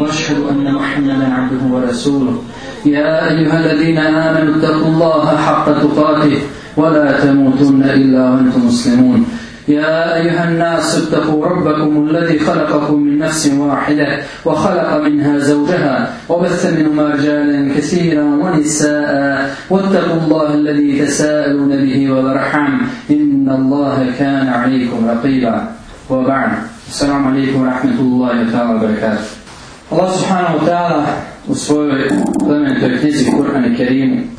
واشهد ان محمدا عبده ورسوله يا ايها الذين امنوا اتقوا الله حق تقاته ولا تموتن الا وانتم مسلمون يا أيها الناس اتقوا ربكم الذي خلقكم من نفس واحدة وخلق منها زوجها وبث منهما رجالا كثيرا ونساء واتقوا الله الذي تساءلون به والرحم إن الله كان عليكم رقيبا وبعد السلام عليكم ورحمة الله تعالى وبركاته الله سبحانه وتعالى وصفوه لمن تركيز القرآن الكريم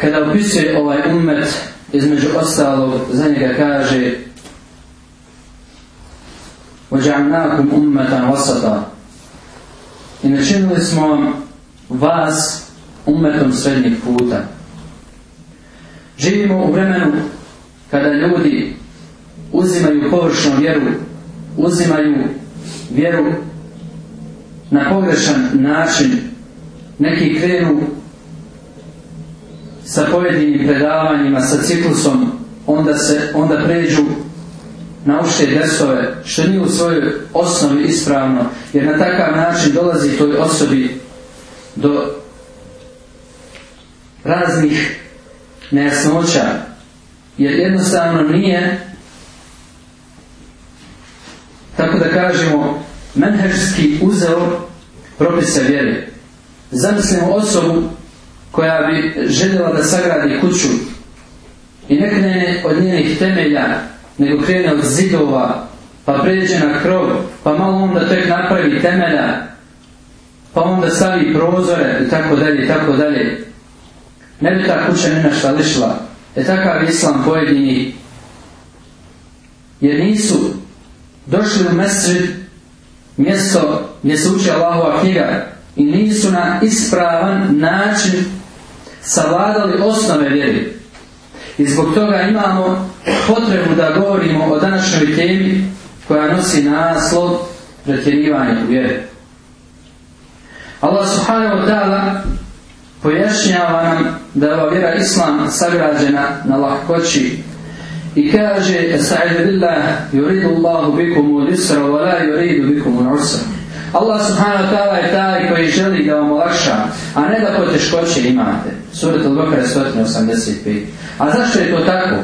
kada opisuje ovaj umet između ostalog za njega kaže أُمَّةً وَسَطًا I načinili smo vas umetom srednjeg puta. Živimo u vremenu kada ljudi uzimaju površnu vjeru, uzimaju vjeru na pogrešan način. Neki krenu sa pojedinim predavanjima, sa ciklusom, onda, se, onda pređu na ušte desove, što nije u svojoj osnovi ispravno, jer na takav način dolazi toj osobi do raznih nejasnoća. Jer jednostavno nije tako da kažemo menherski uzeo propisa vjere. Zamislimo osobu koja bi željela da sagradi kuću i ne krene od njenih temelja, nego krene od zidova, pa pređe na krov, pa malo onda tek napravi temelja, pa onda stavi prozore i tako dalje tako dalje. Ne bi ta kuća ni šta lišla. E takav islam pojedini. Jer nisu došli u mesrid mjesto gdje se uči Allahova knjiga i nisu na ispravan način savladali osnove vjeri. I zbog toga imamo potrebu da govorimo o današnjoj temi koja nosi naslov pretjerivanje u vjeri. Allah subhanahu wa ta'ala pojašnjava nam da je ova vjera Islam sagrađena na lahkoći i kaže billah yuridu Allah subhanahu wa ta'ala je taj koji želi da vam olakša, a ne da poteškoće imate. Surat al bakar 185. A zašto je to tako?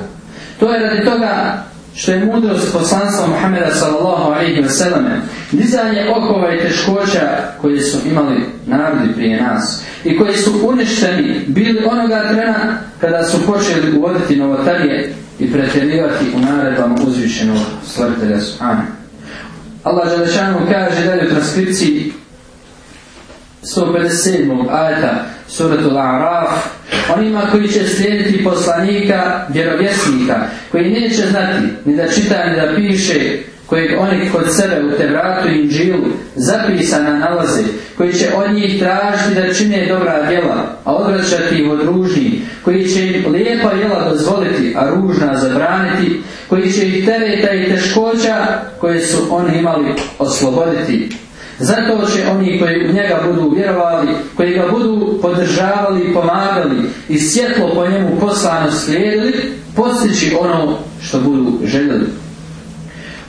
To je radi toga što je mudrost poslanstva Muhammeda sallallahu alaihi wa sallame, dizanje okova i teškoća koje su imali narodi prije nas i koji su uništeni bili onoga trena kada su počeli uvoditi novotarije i pretjerivati u naredbama uzvišenog stvoritelja Subhana. Allah Želešanu kaže da je u transkripciji 157. ajeta la Araf onima koji će slijediti poslanika vjerovjesnika koji neće znati ni da čita ni da piše kojeg oni kod sebe u Tevratu i Inđilu zapisana nalaze, koji će od njih tražiti da čine dobra djela, a odvraćati ih od koji će im lijepa djela dozvoliti, a ružna zabraniti, koji će ih tereta i teškoća koje su oni imali osloboditi, zato će oni koji u njega budu vjerovali, koji ga budu podržavali pomagali i svjetlo po njemu poslano slijedili, postići ono što budu željeli.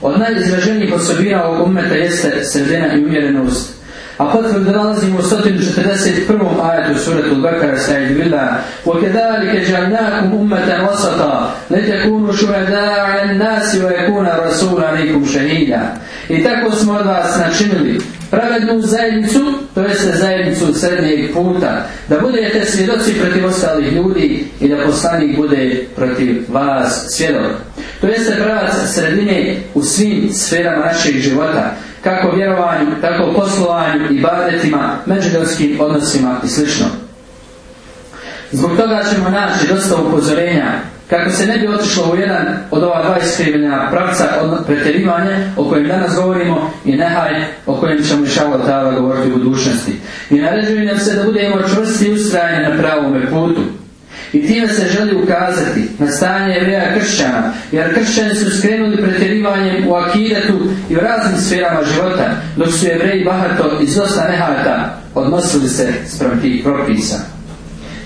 Od najizraženijih osobina ovog umeta jeste sredina i umjerenost. A potvrdu nalazimo u 141. ajetu suratu Al-Bakara vila billah وَكَذَلِكَ جَعْنَاكُمْ أُمَّةً وَسَطًا لَتَكُونُ nasi I tako smo od vas načinili pravednu zajednicu, to jeste zajednicu srednjeg puta, da budete svjedoci protiv ostalih ljudi i da poslanik bude protiv vas svjedok. To jeste pravac sredine u svim sferama našeg života, kako vjerovanju, tako poslovanju i badetima, međugorskim odnosima i sl. Zbog toga ćemo naći dosta upozorenja kako se ne bi otišlo u jedan od ova dva iskrivljena pravca od pretjerivanja o kojem danas govorimo i nehaj o kojem ćemo išao tava govoriti u budućnosti. I naređuje nam se da budemo čvrsti i na pravome putu. I time se želi ukazati na stanje jevreja kršćana, jer kršćani su skrenuli pretjerivanjem u akidetu i u raznim sferama života, dok su jevreji bahato iz dosta nehajta odnosili se sprem tih propisa.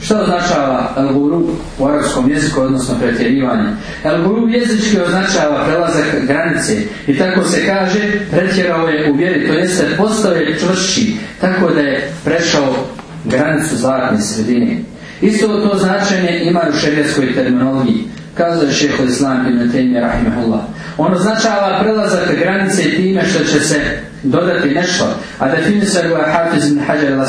Što označava Elguru u arabskom jeziku, odnosno pretjerivanje? Elguru jezički označava prelazak granice i tako se kaže pretjerao je u vjeri, to jeste postao je čvršći, tako da je prešao granicu zlatne sredine. Isto to značenje ima u šerijskoj terminologiji, kazuje šeho Islam na metenje Rahimahullah. On označava prelazak time što će se dodati nešto, a definisao ga Hafiz ibn Hajar al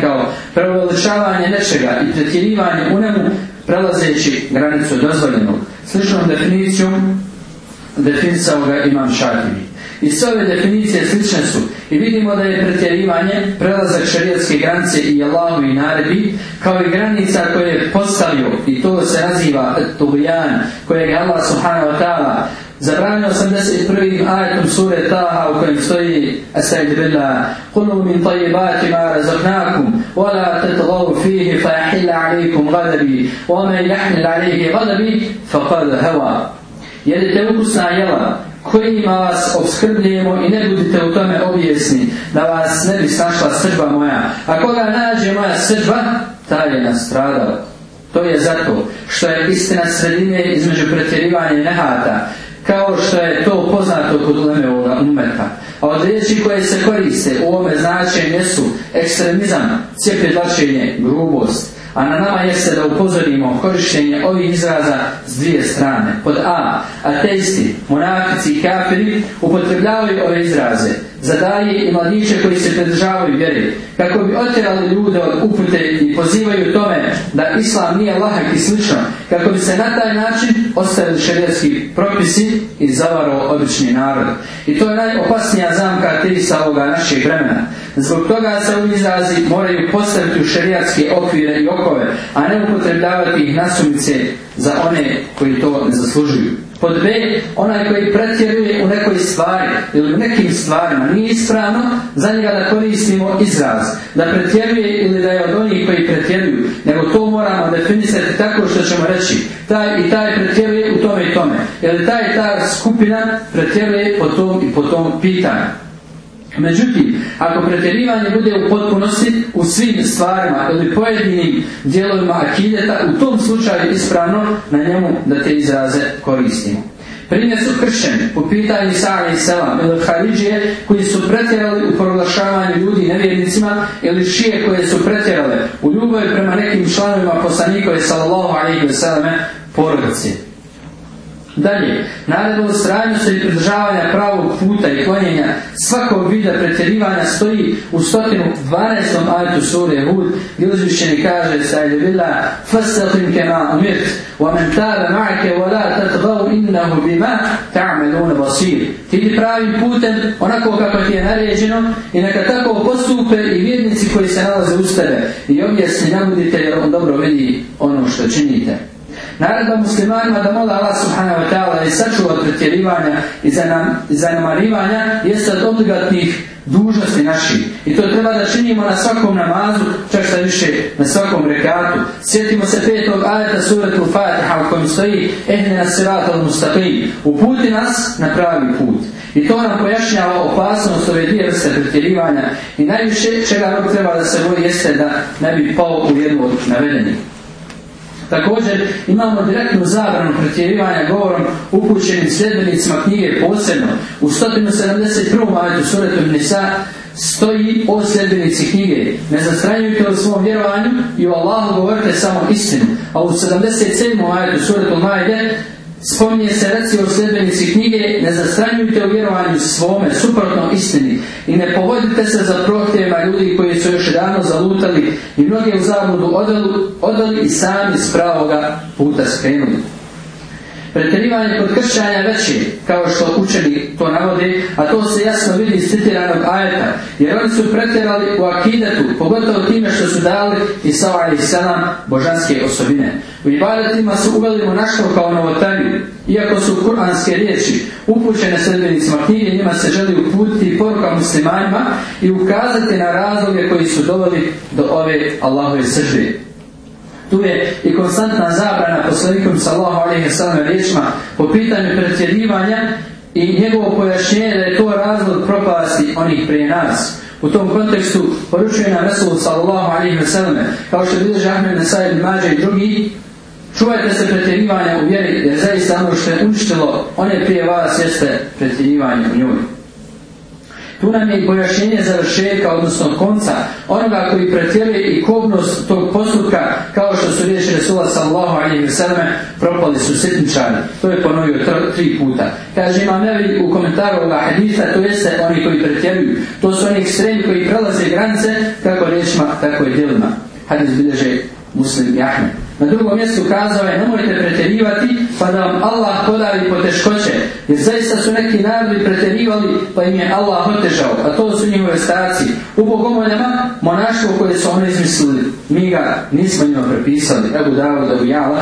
kao preveličavanje nečega i pretjerivanje u njemu prelazeći granicu dozvoljenog. Sličnom definicijom definisao ga Imam Šafi'i. I sve ove definicije slične i vidimo da je pretjerivanje, prelazak šarijatske granice i Allahu i naredbi, kao i granica koje je postavio, i to se naziva Tubijan, kojeg je Allah subhanahu wa ta'ala zabranio 81. ajetom sure Taha u kojem stoji Asaid Bila Kulu min tajibati ma razaknakum Wala tetgavu fihi fa jahila alaikum gadabi Wa me jahnil alaihi gadabi Faqad hava Jedite ukusna jela kojima vas obskrbljujemo i ne budite u tome objesni da vas ne bi snašla srđba moja. A koga nađe moja srđba, ta je nastradao. To je zato što je istina sredine između pretjerivanja i nehata, kao što je to poznato kod uleme umeta. A od riječi koje se koriste u ovome značenju jesu ekstremizam, cijepredlačenje, grubost, a na nama jeste da upozorimo korištenje ovih izraza s dvije strane. Pod A. Ateisti, monakici i kafiri upotrebljavaju ove izraze za dalje i mladiće koji se pridržavaju vjeri, kako bi otjerali ljude od upute i pozivaju tome da islam nije lahak i slično, kako bi se na taj način ostavili šerijatski propisi i zavarao odlični narod. I to je najopasnija zamka ateista ovoga našeg vremena. Zbog toga se u izrazi moraju postaviti u šerijatske okvire i okove, a ne upotrebljavati ih nasumice za one koji to ne zaslužuju. Pod B, onaj koji pretjeruje u nekoj stvari ili u nekim stvarima nije ispravno za njega da koristimo izraz. Da pretjeruje ili da je od onih koji pretjeruju. Nego to moramo definisati tako što ćemo reći. Taj i taj pretjeruje u tome i tome. jer taj i ta skupina pretjeruje po tom i po tom pitanju. Međutim, ako pretjerivanje bude u potpunosti u svim stvarima ili pojedinim dijelovima akiljeta, u tom slučaju ispravno na njemu da te izraze koristimo. Primjer su kršćani, po pitanju i Selam ili Haridžije koji su pretjerali u proglašavanju ljudi nevjernicima ili šije koje su pretjerale u ljubavi prema nekim članovima poslanikove sallallahu alaihi ve selleme porodici. Dalje, naredno stranju se i pridržavanja pravog puta i klonjenja svakog vida pretjerivanja stoji u 112. ajtu sure Hud gdje uzvišćeni kaže sajde bila fasatim kema umirt wa men tara ma'ake wa la tatgav innahu bima ta'ameluna basir ti pravi putem onako kako ti je naređeno i neka tako postupe i vjednici koji se nalaze uz tebe i ovdje se namudite jer on dobro vidi ono što činite. Naredba muslimanima da mola Allah subhanahu wa ta'ala i sačuva pretjerivanja i zanemarivanja jeste od obligatnih dužnosti naših. I to treba da činimo na svakom namazu, čak što više na svakom rekatu. Sjetimo se petog ajeta suratu Fatiha u kojem stoji Ehne nas al mustaqim. Uputi nas na pravi put. I to nam pojašnjava opasnost ove dvije vrste pretjerivanja. I najviše čega rok treba da se boji jeste da ne bi pao u jednu od navedenih. Također imamo direktnu zabranu pretjerivanja govorom upućenim sljedbenicima knjige posebno. U 171. ajetu suretu Nisa stoji o sljedbenici knjige. Ne zastranjujte u svom vjerovanju i o Allahu govorite samo istinu. A u 77. ajetu suretu Majde Spominje se reci u sljedbenici knjige, ne zastranjujte u vjerovanju svome, suprotno istini, i ne povodite se za prohtjeva ljudi koji su još rano zalutali i mnogi u zabudu odali, odali i sami s pravoga puta skrenuli. Pretjerivanje kod kršćanja kao što učeni to navodi, a to se jasno vidi iz citiranog ajeta, jer oni su pretjerali u akidetu, pogotovo time što su dali Isava i Selam božanske osobine. U ibadetima su uveli monaštvo kao novotariju, iako su kuranske riječi upućene sredbenicima knjige, njima se želi uputiti poruka muslimanima i ukazati na razloge koji su doveli do ove Allahove sržbe. Tu je i konstantna zabrana poslanikom sallahu alaihi sallam riječima po pitanju pretjerivanja i njegovo pojašnjenje da je to razlog propasti onih prije nas. U tom kontekstu poručuje nam Resul sallallahu alaihi sallam, kao što bilo Ahmed Nasaj i Mađe i drugi, čuvajte se pretjerivanja u vjeri, jer zaista ono što je uništilo one prije vas jeste pretjerivanje u njoj. Tu nam je i pojašnjenje završetka, odnosno konca, onoga koji pretjeruje i kobnost tog postupka, kao što su riječi Resula sallahu alaihi propali su čari, To je ponovio tri puta. Kaže imam nevi u komentaru ovoga hadita, to jeste oni koji pretjeruju. To su oni ekstremi koji prelaze granice, kako riječima, tako i djelima. Hadis bilježe muslim Ahmed. Na drugom mjestu kazao je nemojte pretjerivati pa da vam Allah podari poteškoće. Jer zaista su neki narodi pretjerivali pa im je Allah otežao, a to su njihove starci. U bogomoljama monaštvo koje su oni izmislili, mi ga nismo njima prepisali. da Dawud Jala,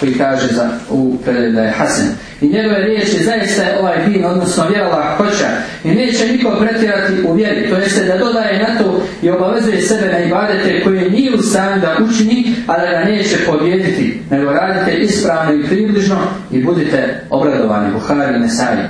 koji kaže za, u da je Hasan. I njegove riječi zaista je ovaj din, odnosno vjerala hoća i neće niko pretjerati u vjeri, to jeste da dodaje na to i obavezuje sebe na ibadete koje nije u stanju da učini, a da ga neće pobjediti, nego radite ispravno i približno i budite obradovani. Buhari Nesari.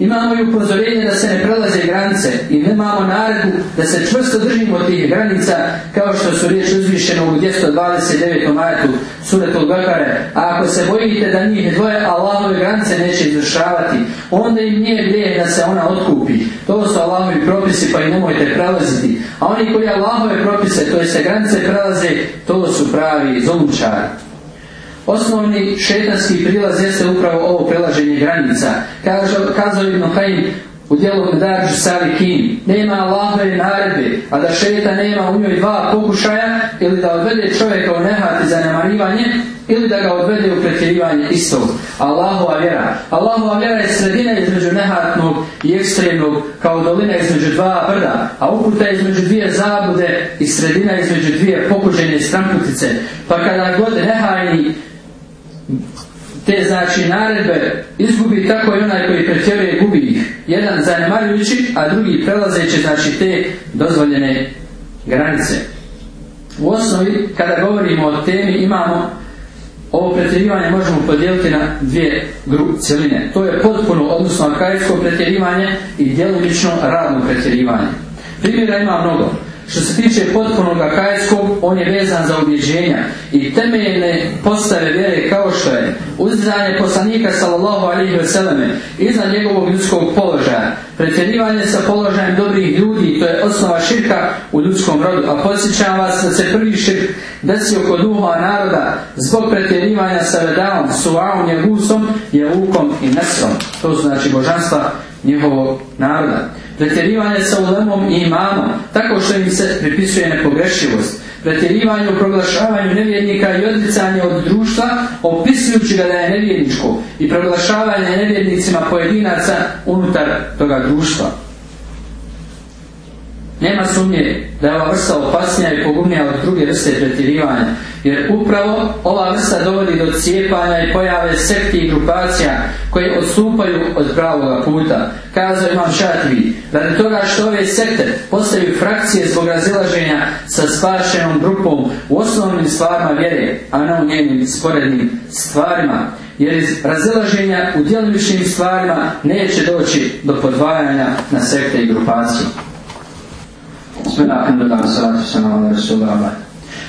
Imamo i upozorenje da se ne prelaze granice i imamo naredbu da se čvrsto držimo od tih granica kao što su riječ uzvišeno u 229. majatu suratul Gakare. A ako se bojite da njih dvoje Allahove granice neće izvršavati, onda im nije grijeh da se ona otkupi. To su Allahovi propisi pa i nemojte prelaziti. A oni koji Allahove propise, to se granice prelaze, to su pravi zolumčari. Osnovni šetanski prilaz jeste upravo ovo prelaženje granica. Kaže, kazao Ibn Hajim u dijelu Medarđu Sali Kim, nema Allahove naredbe, a da šeta nema u njoj dva pokušaja, ili da odvede čovjeka u nehati za zanemarivanje, ili da ga odvede u pretjerivanje istog. Allahova vjera. Allahova vjera je sredina između nehatnog i ekstremnog, kao dolina između dva brda, a uputa je između dvije zabude i sredina između dvije pokuđene stramputice. Pa kada god nehajni te znači naredbe izgubi tako i onaj koji pretjeruje gubi ih. Jedan zanemarujući, a drugi prelazeći znači te dozvoljene granice. U osnovi, kada govorimo o temi, imamo ovo pretjerivanje možemo podijeliti na dvije grupe celine. To je potpuno, odnosno akajsko pretjerivanje i djelomično radno pretjerivanje. Primjera ima mnogo. Što se tiče potpunog akajskog, on je vezan za ubjeđenja i temeljne postave vjere kao što je uzdanje poslanika sallallahu alihi vseleme iznad njegovog ljudskog položaja, pretjerivanje sa položajem dobrih ljudi, to je osnova širka u ljudskom rodu, a podsjećam vas da se prvi širk desio kod duhova naroda zbog pretjerivanja sa vedalom, suvaom, njegusom, lukom i nesom. To znači božanstva njihovog naroda pretjerivanje sa ulemom i imamom, tako što im se pripisuje nepogrešivost, pretjerivanje u proglašavanju nevjernika i odricanje od društva, opisujući ga da je nevjerničko i proglašavanje nevjernicima pojedinaca unutar toga društva. Nema sumnje da je ova vrsta opasnija i pogubnija od druge vrste pretjerivanja, jer upravo ova vrsta dovodi do cijepanja i pojave sekti i grupacija koje odstupaju od pravoga puta. Kazao Imam Šatvi, radi toga što ove sekte postaju frakcije zbog razilaženja sa spašenom grupom u osnovnim stvarima vjere, a ne u njenim sporednim stvarima jer iz razilaženja u djelomičnim stvarima neće doći do podvajanja na sekte i grupacije salatu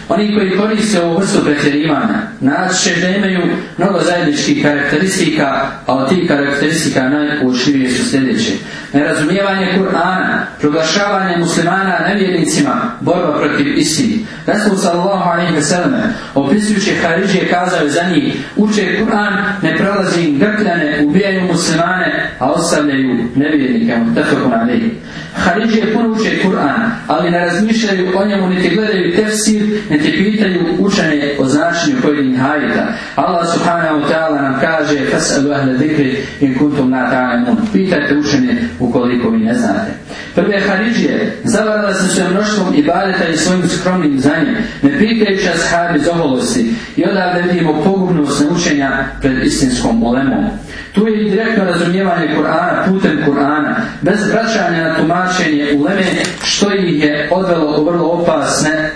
Oni koji koriste ovu vrstu pretjerivanja, naće da imaju mnogo zajedničkih karakteristika, a od tih karakteristika najučljivije su sljedeće. Nerazumijevanje Kur'ana, proglašavanje muslimana nevjernicima, borba protiv istini. Rasul sallallahu alaihi wa sallam opisujući Haridžije kazao za njih, uče Kur'an, ne prolazi im grkljane, ubijaju muslimane, a ostavljaju nevjernike, mutafakun alaihi. Haridžije puno Kur'an, ali ne razmišljaju o njemu, niti gledaju tefsir, niti pitaju učenje o značenju pojedinih hajita. Allah subhanahu wa ta'ala nam kaže Fas'adu ahle ذِكْرِ in kuntum na pita Pitajte učenje ukoliko vi ne znate. Prve Haridžije zavarala su se mnoštvom baleta i svojim skromnim znanjem, ne pitajući ashabi zoholosti i odavde vidimo pogubnost naučenja pred istinskom molemom. Tu je i direktno razumijevanje Kur'ana putem Kur'ana, bez vraćanja na tumačenje u leme što ih je odvelo u vrlo opasne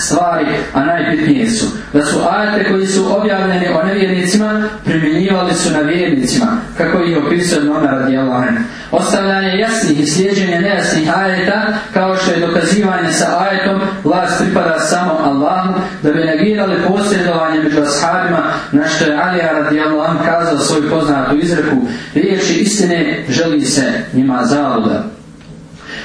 stvari, a najbitnije su da su ajete koji su objavljeni o nevjernicima primjenjivali su na vjernicima, kako ih opisuje Mona Allahe. Ostavljanje jasnih i sljeđenje nejasnih ajeta, kao što je dokazivanje sa ajetom, vlast pripada samo Allahu, da bi negirali posredovanje među ashabima, na što je Alija radijallahu kazao svoju poznatu izreku, riječi istine želi se njima zaluda.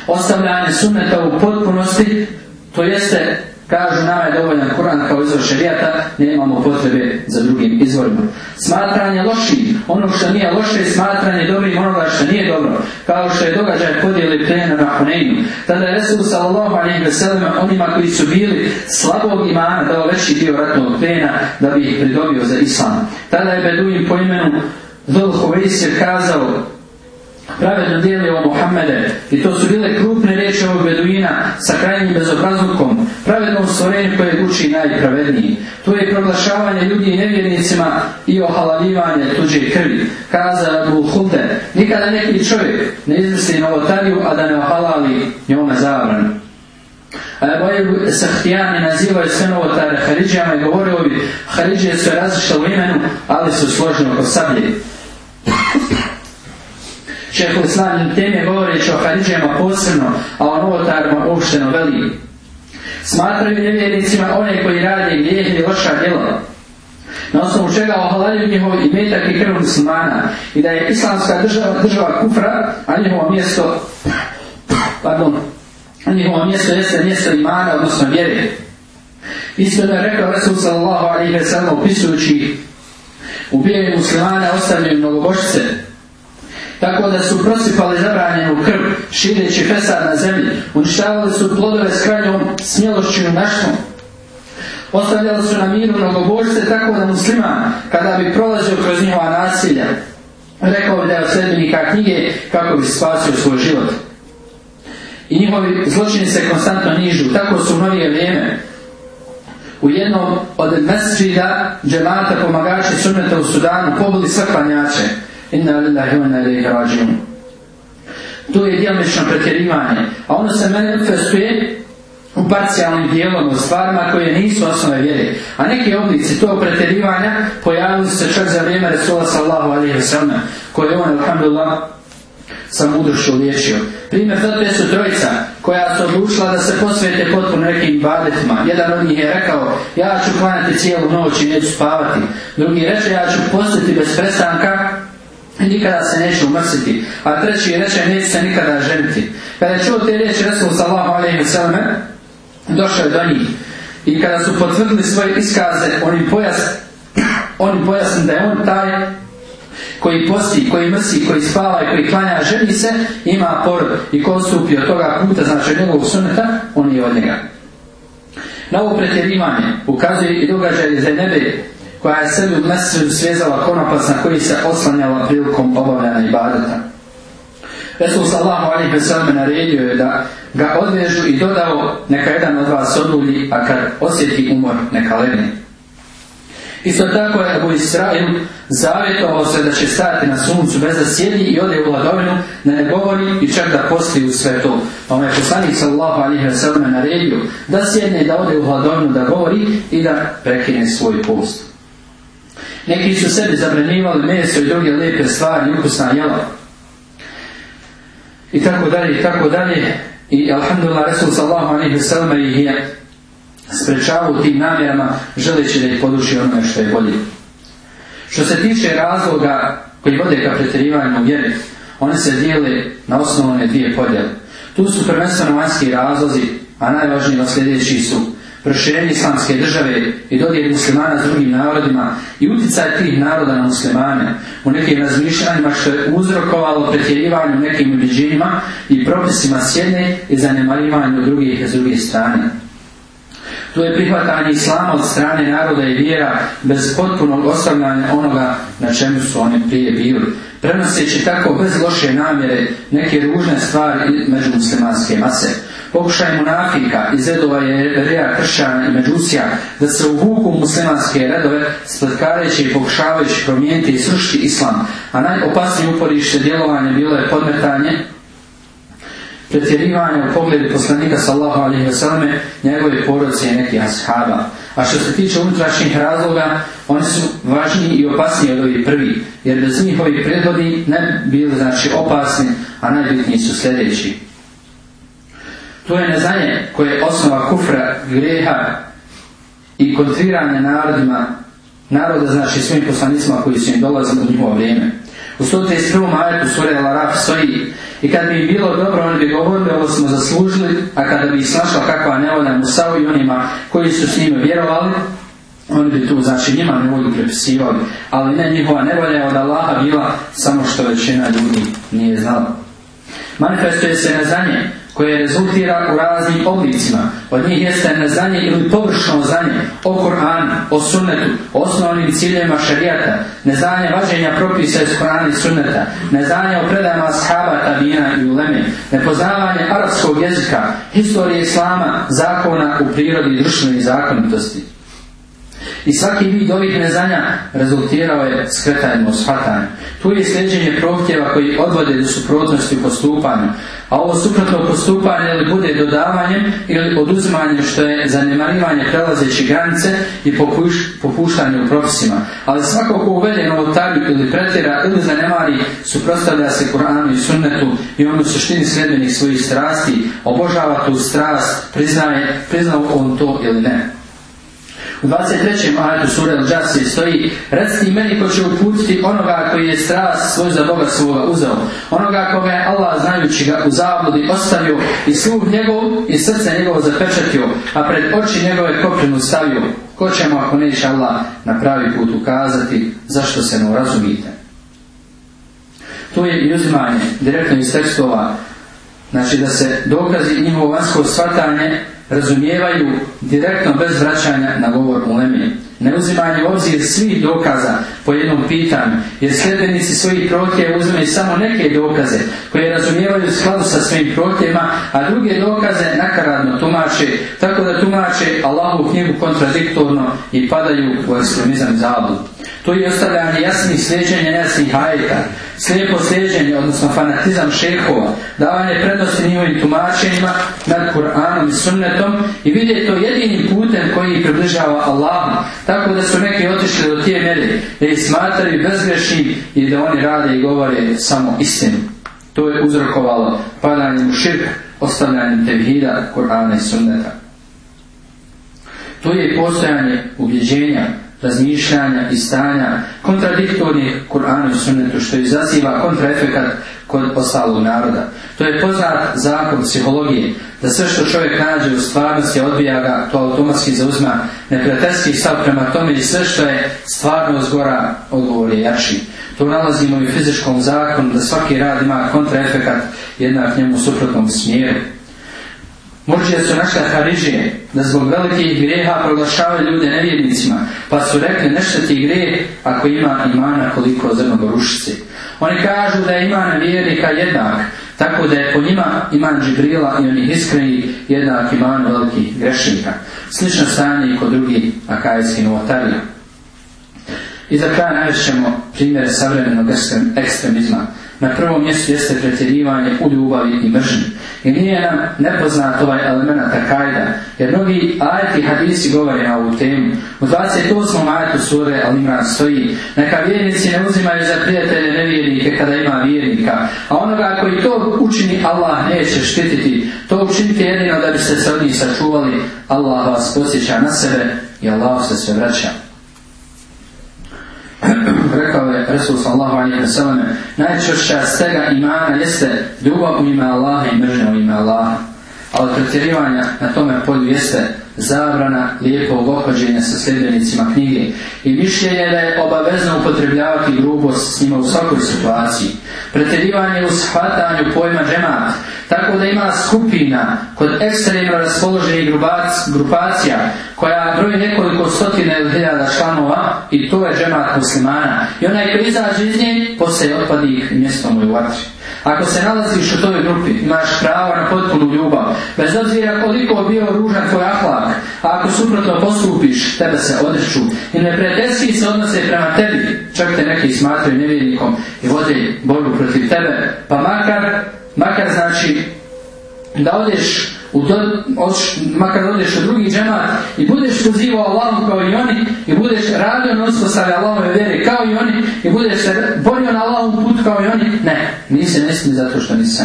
Ostavljanje sunneta u potpunosti, to jeste Kažu nama je dovoljan Koran kao izvor šerijata, nemamo potrebe za drugim izvorima. Smatranje loši, ono što nije loše, smatranje dobrim onoga što nije dobro, kao što je događaj podijeli plena na Huneinu. Tada je Resul sallallahu alaihi onima koji su bili slabog imana dao veći dio ratnog plena da bi ih pridobio za islam. Tada je Beduin po imenu Dhul je kazao pravedno dijelio Muhammede i to su bile krupne riječi ovog beduina sa krajnjim bezobrazlukom, pravedno stvorenju koje uči najpravedniji. To je proglašavanje ljudi nevjernicima i ohalalivanje tuđe krvi. Kaza Abu Hulde, nikada neki čovjek ne na novotariju, a da ne ohalali njome zabranu. Ebu Sahtijani nazivaju sve novotare Haridžijama i govorio bi Haridžije su različite u imenu, ali su složni oko sablje. Šehu Islam teme govoreći o Haridžijama posebno, a o novotarima uopšteno veli. Smatraju nevjernicima one koji rade grijeh i loša djela, na osnovu čega ohalalju njihov imetak i krv muslimana i da je islamska država država kufra, a njihovo mjesto pardon, a njihovo mjesto jeste mjesto imana, odnosno vjere. Isto je rekao Rasul sallallahu alaihi ve sellem upisujući ubijaju muslimane, ostavljaju mnogobožice, tako da su prosipali zabranjenu krv, šireći fesad na zemlji, uništavali su plodove s krajnjom smjelošću i Ostavljali su na miru mnogobožice tako da muslima kada bi prolazio kroz njihova nasilja, rekao bi da je od sredbenika knjige kako bi spasio svoj život. I njihovi zločini se konstantno nižu, tako su u novije vrijeme. U jednom od mesčida džemata pomagači sunneta u Sudanu pobili sve Inna lillahi wa inna ilayhi rajiun. To je djelomično pretjerivanje, a ono se manifestuje u parcijalnim dijelom, u stvarima koje nisu osnove vjere. A neki oblici tog pretjerivanja pojavili se čak za vrijeme Resula sallahu wa wasallam, koje on, alhamdulillah, sam mudrošću liječio. Primjer te su trojica koja se odlučila da se posvete potpuno nekim badetima. Jedan od njih je rekao ja ću klanjati cijelu noć i neću spavati. Drugi reče ja ću postiti bez prestanka nikada se neće umrsiti, a treći je neće se nikada ženiti. Kada je čuo te riječi Resul sallahu alaihi sallam, došao je do njih. I kada su potvrdili svoje iskaze, oni pojasnili pojasni, on da je on taj koji posti, koji mrsi, koji spava i koji klanja, ženi se, ima porod i ko stupi od toga puta, znači od njegovog suneta, on je od njega. Na ovo pretjerivanje ukazuje i događaj iz Nebe koja je sebi u mesiru svezala konopac na koji se oslanjala prilikom obavljanja ibadeta. Resul sallahu veselme naredio je da ga odvežu i dodao neka jedan od vas odulji, a kad osjeti umor neka legne. Isto tako je Abu Israil zavjetovao se da će stati na suncu bez da sjedi i ode u vladovinu, da ne govori i čak da posti u svetu. to. Pa ono je poslanik sallahu alihi veselme naredio da sjedne i da ode u vladovinu da govori i da prekine svoj post. Neki su sebi zabranjivali meso i druge lijepe stvari, ukusna jela. I tako dalje, i tako dalje. I alhamdulillah, Resul sallahu alaihi wasallam ih je sprečavao tim namjerama, želeći da ih poduši onome što je bolje. Što se tiče razloga koji vode ka pretjerivanju vjeri, one se dijele na osnovne dvije podjele. Tu su prvenstveno vanjski razlozi, a najvažniji sljedeći su proširenje islamske države i dodjeli muslimana s drugim narodima i utjecaj tih naroda na muslimane u nekim razmišljanjima što je uzrokovalo pretjerivanju nekim ubiđenjima i propisima s jedne i zanemarivanju drugih s druge strane. To je prihvatanje islama od strane naroda i vjera bez potpunog ostavljanja onoga na čemu su oni prije bili, prenoseći tako bez loše namjere neke ružne stvari među muslimanske mase. Pokušaj munafika iz redova je reja kršćana i međusija da se uvuku muslimanske redove spletkareći i pokušavajući promijeniti i srušiti islam, a najopasnije uporište djelovanje bilo je podmetanje pretjerivanje u pogledu poslanika sallahu alihi veselame, njegove porodice i nekih ashaba. A što se tiče unutrašnjih razloga, oni su važniji i opasniji od ovih prvi, jer bez njihovih predvodi ne bi bili znači opasni, a najbitniji su sljedeći. To je neznanje koje je osnova kufra, greha i kontriranja narodima, naroda znači svim poslanicima koji su im dolazili u njihovo vrijeme. U 131. majetu sura El araf stoji i kad bi bilo dobro oni bi govorili ovo smo zaslužili, a kada bi snašla kakva nevolja Musavu i onima koji su s njima vjerovali, oni bi tu znači njima nevolju prepisivali, ali ne njihova nevolja je od Allaha bila samo što većina ljudi nije znala. Manifestuje se neznanje koje rezultira u raznim oblicima. Od njih jeste neznanje ili površno znanje o Koranu, o sunnetu, osnovnim ciljevima šarijata, neznanje važenja propisa iz Korana i sunneta, neznanje o predama shaba, tabina i uleme, nepoznavanje arabskog jezika, historije islama, zakona u prirodi i društvenoj zakonitosti. I svaki vid ovih nezanja rezultirao je skretanjem u shvatanju. Tu je sljeđenje prohtjeva koji odvode do suprotnosti u postupanju, a ovo suprotno postupanje ili bude dodavanjem ili oduzimanjem što je zanemarivanje prelazeći granice i popuš, popuštanje u propisima. Ali svako ko uvede novotariju ili pretjera ili zanemari suprotstavlja se Kur'anu i sunnetu i on u suštini sredbenih svojih strasti obožava tu strast, priznaje, priznao on to ili ne. U 23. ajetu sura Al-đasi stoji Recni meni ko će uputiti onoga koji je strast svoj za Boga svoga uzeo, onoga kome je Allah znajući ga u zavodi ostavio i sluh njegov i srce njegovo zapečatio, a pred oči njegove koprinu stavio. Ko će mu ako neće Allah na pravi put ukazati zašto se mu razumite? To je i uzimanje direktno iz tekstova, znači da se dokazi njihovo vanjsko shvatanje razumijevaju direktno bez vraćanja na govor Ne uzimaju obzir svih dokaza po jednom pitanju, jer sljedenici svojih protje uzme samo neke dokaze koje razumijevaju u skladu sa svojim protjevima, a druge dokaze nakaradno tumače, tako da tumače Allahovu knjigu kontradiktorno i padaju u ekstremizam zavodu. To je ostavljanje jasnih sljeđenja jasnih hajeta, slijepo sljeđenje od fanatizam šehova, davanje prednosti njihovim tumačenjima nad Kur'anom i sunnetom i vidje to jedinim putem koji ih približava Allahu, tako da su neki otišli do tije mjere da ih smatraju bezgrešnim i da oni rade i govore samo istinu. To je uzrokovalo padanjem u širk, ostavljanjem tevhida, Kur'ana i sunneta. To je postojanje ubjeđenja razmišljanja i stanja kontradiktornih Kur'anu i Sunnetu, što izaziva kontraefekat kod ostalog naroda. To je poznat zakon psihologije, da sve što čovjek nađe u stvarnosti odbija ga, to automatski zauzma neprijateljski stav prema tome i sve što je stvarno zgora, odgovor je jači. To nalazimo i u fizičkom zakonu, da svaki rad ima kontraefekat jednak njemu suprotnom smjeru. Možda su našle Harižije da zbog velikih greha proglašavaju ljude nevjernicima, pa su rekli nešto ti gre, ako ima imana koliko zrnog rušice. Oni kažu da je iman vjernika jednak, tako da je po njima iman Džibrila i onih iskreni jednak iman velikih grešnika. Slično stanje i kod drugih akajskih novotarija. I za kraj najvećemo primjer savremenog ekstremizma. Na prvom mjestu jeste pretjerivanje u ljubavi i mržnji. I nije nam nepoznat ovaj element kajda, jer mnogi ajeti hadisi govore na ovu temu. U 28. ajetu sure Al-Imran stoji Neka vjernici ne uzimaju za prijatelje nevjernike kada ima vjernika, a onoga koji to učini Allah neće štititi. To učinite jedino da biste se od njih sačuvali. Allah vas posjeća na sebe i Allah se sve vraća. Rekao je Resul sallahu alaihi wa najčešća stega imana jeste ljubav u ime Allaha i mržnja u ime Allaha. A pretjerivanja na tome polju jeste zabrana lijepog ohođenja sa sljedbenicima knjige i mišljenje da je obavezno upotrebljavati grubost s njima u svakoj situaciji pretjerivanje u shvatanju pojma džemat, tako da ima skupina kod ekstremno raspoloženih grupacija koja broji nekoliko stotina ili hiljada članova i to je džemat muslimana. I onaj koji izađe iz nje otpadi ih mjestom u vatri. Ako se nalaziš u toj grupi, imaš pravo na potpunu ljubav, bez obzira koliko bio ružan tvoj ahlak, a ako suprotno postupiš, tebe se odreću i ne neprijateljski se odnose prema tebi, čak te neki smatraju nevjednikom i vode borbu protiv tebe, pa makar, makar znači da odeš u do, od, makar odeš u drugi džemat i budeš pozivao Allahom kao i oni i budeš radio nosko sa Allahom kao i oni i budeš se borio se ne zato što sa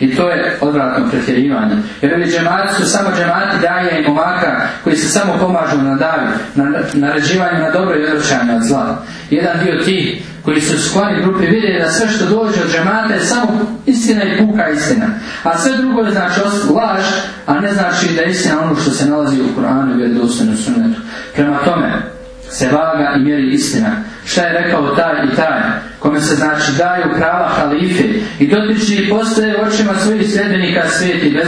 I to je odvratno pretjerivanje. Jer ovi džemati su samo džemati daje i momaka koji se samo pomažu na davi, na naređivanju na dobro i odvraćanju od zla. Jedan dio ti koji su u skloni grupi vide da sve što dođe od džemata je samo istina i puka istina. A sve drugo je znači laž, a ne znači da je istina ono što se nalazi u Koranu i u sunetu. Prema tome, se vaga i mjeri istina. Šta je rekao taj i taj, kome se znači daju prava halife i dotiči i postoje očima svojih sljedbenika svijeti i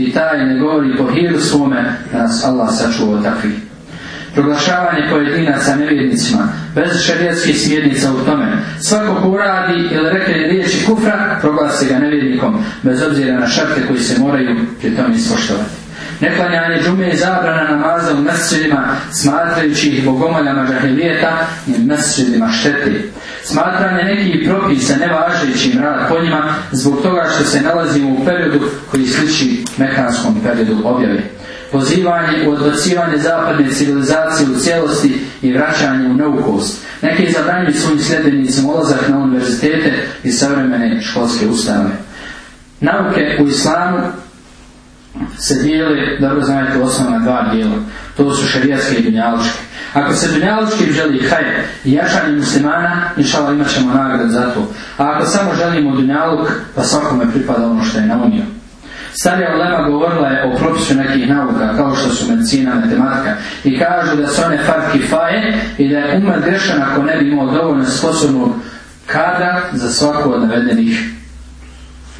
i taj ne govori po hiru svome da nas Allah sačuva takvi. Proglašavanje pojedinaca nevjednicima bez šarijetskih smjernica u tome. Svako ko uradi ili rekne riječi kufra, proglasi ga nevjednikom bez obzira na šarte koji se moraju pri tom ispoštovati. Neklanjanje džume je zabrana namaza u mesčinima, smatrajući ih bogomoljama žahilijeta i mesčinima šteti. Smatranje nekih propisa nevažećim rad po njima zbog toga što se nalazimo u periodu koji sliči mekanskom periodu objave pozivanje u odbacivanje zapadne civilizacije u cijelosti i vraćanje u neukost. Neki zabranju svojim sljedenicima ulazak na univerzitete i savremene školske ustave. Nauke u islamu se dijeli, dobro znate, osnovna dva dijela. To su šarijatske i Ako se dunjalučki želi haj, i jačanje muslimana, inšala imat ćemo nagrad za to. A ako samo želimo dunjaluk, pa svakome pripada ono što je naumio. Starija Ulema govorila je o propisu nekih nauka, kao što su medicina, matematika, i kažu da su one farki faje i da je umet grešan ako ne bi imao dovoljno sposobnog kadra za svaku od navedenih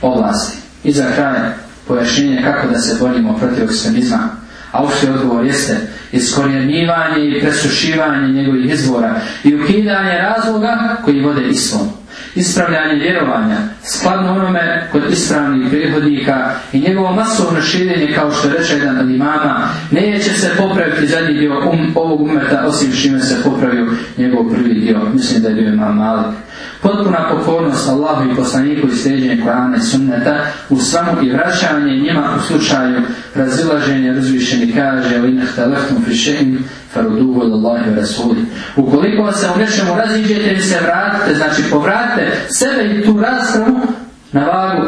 oblasti I za kraj, pojašnjenje kako da se borimo protiv ekstremizma. Auštri odgovor jeste iskorjenjivanje i presušivanje njegovih izvora i ukidanje razloga koji vode islom. Ispravljanje vjerovanja, skladno onome kod ispravnih prihodnika i njegovo masovno širenje, kao što reče jedan od imama, neće se popraviti zadnji dio um, ovog umeta, osim šime se popravio njegov prvi dio. Mislim da je bio imam Malik Potpuna pokornost Allahu i poslaniku i sljeđenje Korana i Sunneta u svamu i vraćanje njima u slučaju razilaženja razvišeni kaže u inah lehtum fišeim faruduhu Allahi rasuli. Ukoliko se u nečemu raziđete i se vratite, znači povratite sebe i tu raspravu na vagu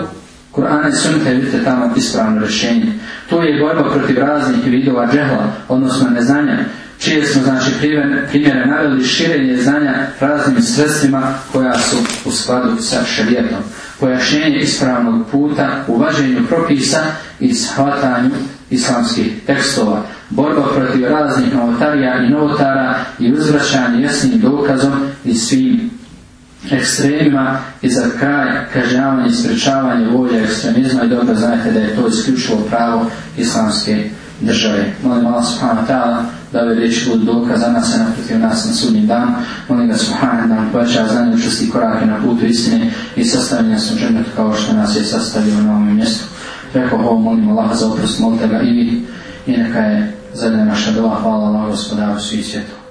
Kur'ana i Sunneta vidite tamo ispravno rješenje. Tu je borba protiv raznih vidova džehla, odnosno neznanja čije smo znači primjere naveli širenje znanja raznim sredstvima koja su u skladu sa šarijetom, pojašnjenje ispravnog puta, uvaženju propisa i shvatanju islamskih tekstova, borba protiv raznih novotarija i novotara i uzvraćanje jasnim dokazom i svim ekstremima i za kraj kažnjavanje i sprečavanje volje ekstremizma i dobro znate da je to isključivo pravo islamske države. Molim Allah subhanahu wa ta'ala da ove riječi budu dokaz za nas, naprotiv nas na sudnji dan. Molim ga subhanahu da nam poveća znanje učesti korake na putu istine i sastavljanja sam džennet kao što nas je sastavio na ovom mjestu. Rekao ovo molim Allah za oprost, molite ga i vi i neka je zadnja naša dola, Hvala Allah gospodaru svi svijetu.